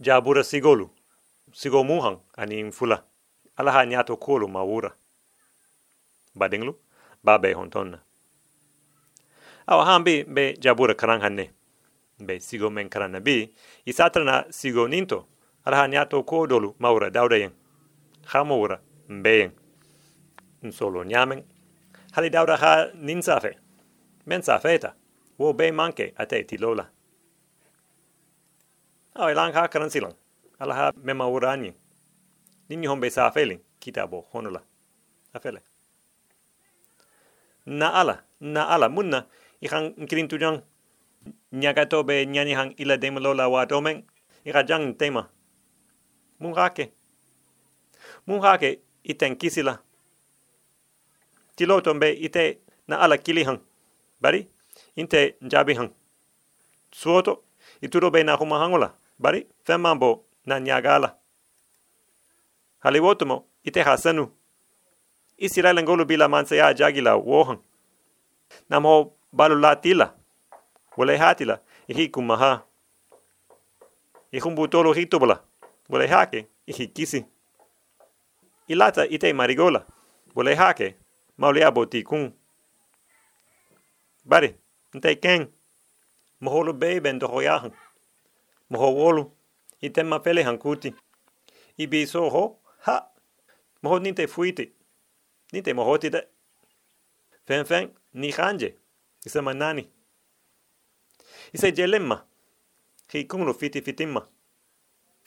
jabura sigolu. Sigo muhang ani fula ala ha nyato kolu mawura. Badinglu babe hontonna. Awa hambi be jabura karang hanne be sigo men karana bi isatrana sigo ninto. Ala ha nyato kodolu mawura dawda yen khamura mbeyen. Nsolo nyamen. Hali dawda ha ninsafe. Men wo be manke ate tilola awa ilang ha karan silang. Ala ha mema urani nini hombe safeling kitabo honula. Afele. Na ala na ala. Munna ikan kirin tujang nyagato be nyani hang ila demolola wa domen ika jang tema. Mun hake. Iten kisila. Tiloto be ite na ala kili hang. Bari inte njabi hang. Suoto ituro be na huma hangula bari femambo na nyagala haliwotomo ite hasanu isirala ngolu bila mansa ya jagila wohan namho balu latila wala hatila ihi kumaha ihumbu tolo hitobla wala hake ihi kisi. Ilata ite marigola wala hake maulia boti kun. Bari ntai ken moholo be ben moho wolu ite ma pele hankuti ibi so ho ha! Moho ninte fuiti ninte moho ti de fen fen ni khanje isa manani isa jelemma ki kunglo fiti fitimma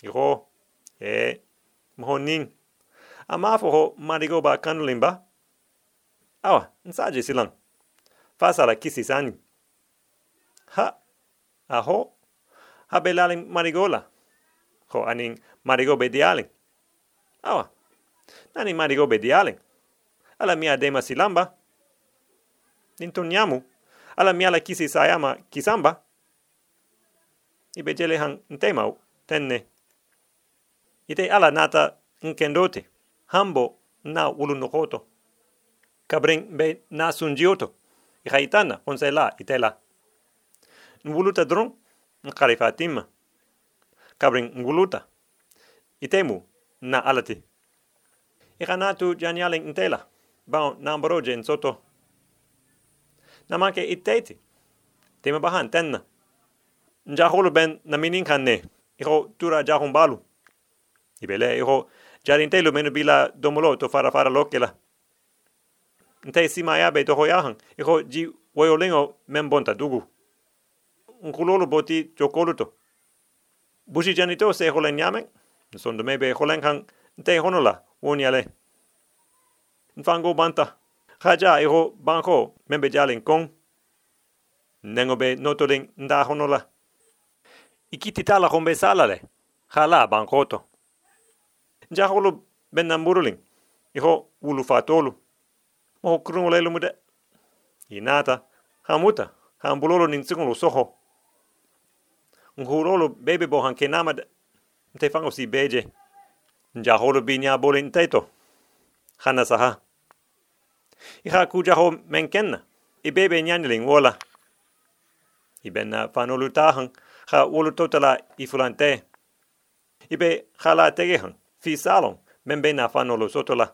iro e moho nin. Ama fo ho marigo ba kanulimba awa nsaje silang fasala kisi sani. Ha! Aho ha belaling marigola. Ho aning marigo bedialing awa nani marigo bedialing ala mia dema silamba. Nintoniamu ala mia la kisi sayama kisamba. Ibe jele hang ntema tenne. Ite ala nata nkendote. Hambo na ulu nokoto. Kabring be na sunjioto. Ihaitana onsela itela. Nwuluta dron nkarifatima kabring nguluta itemu na alati. Ikanatu janyaleng ntela bao namboroje nsoto. Namake iteti tema bahan tenna. Njahulu ben naminin kanne iho tura jahun balu. Ibele iho jarintelu menu bila domolo to fara fara lokela. Nte sima ya be to hoyahan iho ji woyolingo membonta dugu nkulolo boti jokoluto bushi janito se holen nyamen. Sondo mebe holen kan nte honola woniale nfango banta. Khaja iho banko membe jalen kong. Nengo be nda honola. Ikiti tala hombe salale. Khala bankoto nja holo ben namburuling. Iho ulu fatolu. Mo krungole lumude inata. Hamuta. Hambulolo nin singolo soho ngurolo bebe bo hanke namad te fango si beje. Nja holo binya bolin teto khana saha. Iha kuja ho menkenna. I bebe nyaniling wola i benna fanolu tahan ha wolu totala i fulante. I be khala tegehan fi salon. Men bena fanolu sotola.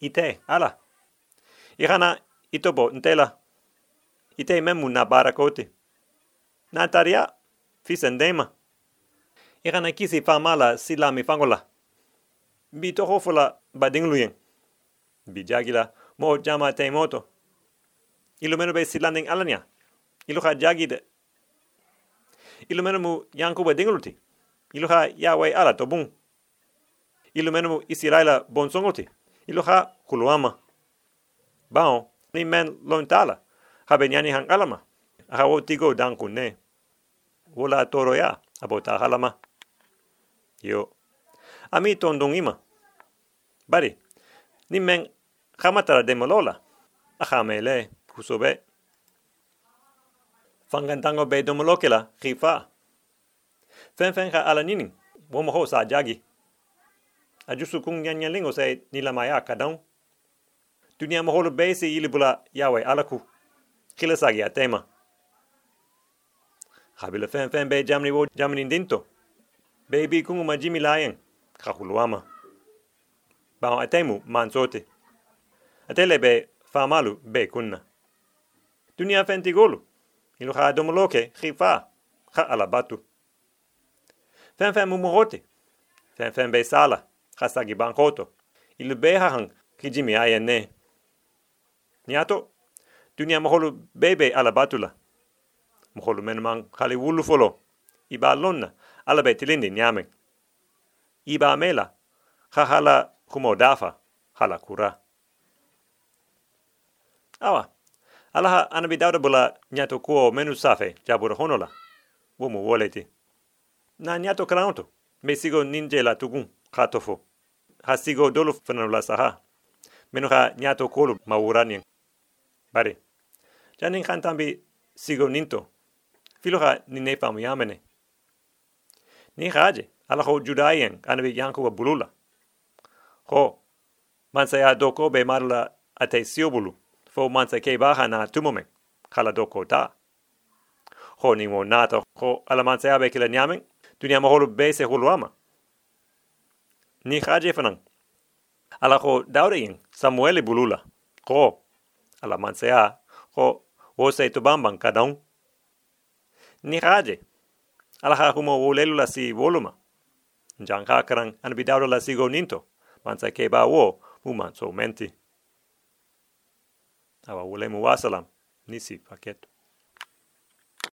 Ite ala. I hana itobo ntela. Ite memu na barakoti na taria fi sendema i hana kisi fa mala silami fangola. Bi toho fula badingluyen bi jagila mo jama te moto. Ilu meno be silanding alanya ha jagide. Meno mu yankuba dingluti. Ilu ha yawe ala to bun mu isiraila bonsongoti ilu ha kuluama. Bao ni men lontala. Ha benyani hang alama ha wo tigo danku ne wola toro ya abota halama. Yo ami tondong ima. Bari ni men khamatara akhamele kusobe. Fangantango be domolokela khifa fen fen kha ala nini. Womo ho sa jagi. Ajusu kung nyanya lingo se nila dunia mo holo base ilibula yawe alaku. Khila sagi atema Habila fen fen be jamni wo jamni dinto. Baby kungu ma jimi layen. Kahuluama. Ba atemu manzote. Atele be famalu be kunna. Dunia fenti golu. Ilu ha domoloke khifa. Ha alabatu. Fen fen mumurote. Fen fen be sala. Khasagi bankoto. Ilu be hahang kijimi ayenne. Niato. Dunia maholu bebe alabatula. Wulu folo. Iba lonna. Alabe tilindi nyameng. Iba mela. Khahala kumodafa. Hala kura. Awa. Alaha anabi bula nyato kuo menu safe jabura honola. Wumu woleti. Na nyato kraunto. Me sigo ninje la tugun katofo. Ha sigo dolu fanula saha. Menu ha nyato kolu mawuranien. Bari. Janin kantambi sigo ninto. Filo ni nine famu yamene. Ni ala ho judayen anabi yanku wa bulula. Ho. Mansa ya doko be marla ate siobulu fo mansa ke baha na tumome. Kala doko ta. Ho ni mo nato ho ala mansa abe kila nyamen dunia mo holu be se holu ama. Ni khaje fanan ala ho daurin samuel bulula. Ho, ala mansa ya. Ho wo se to bamban kadon ni khaje ala ha humo wo lelula si voluma jan karan an bi la si go ninto. Mansa ke ba wo mu man so menti. Awa ulemu wasalam nisi paketo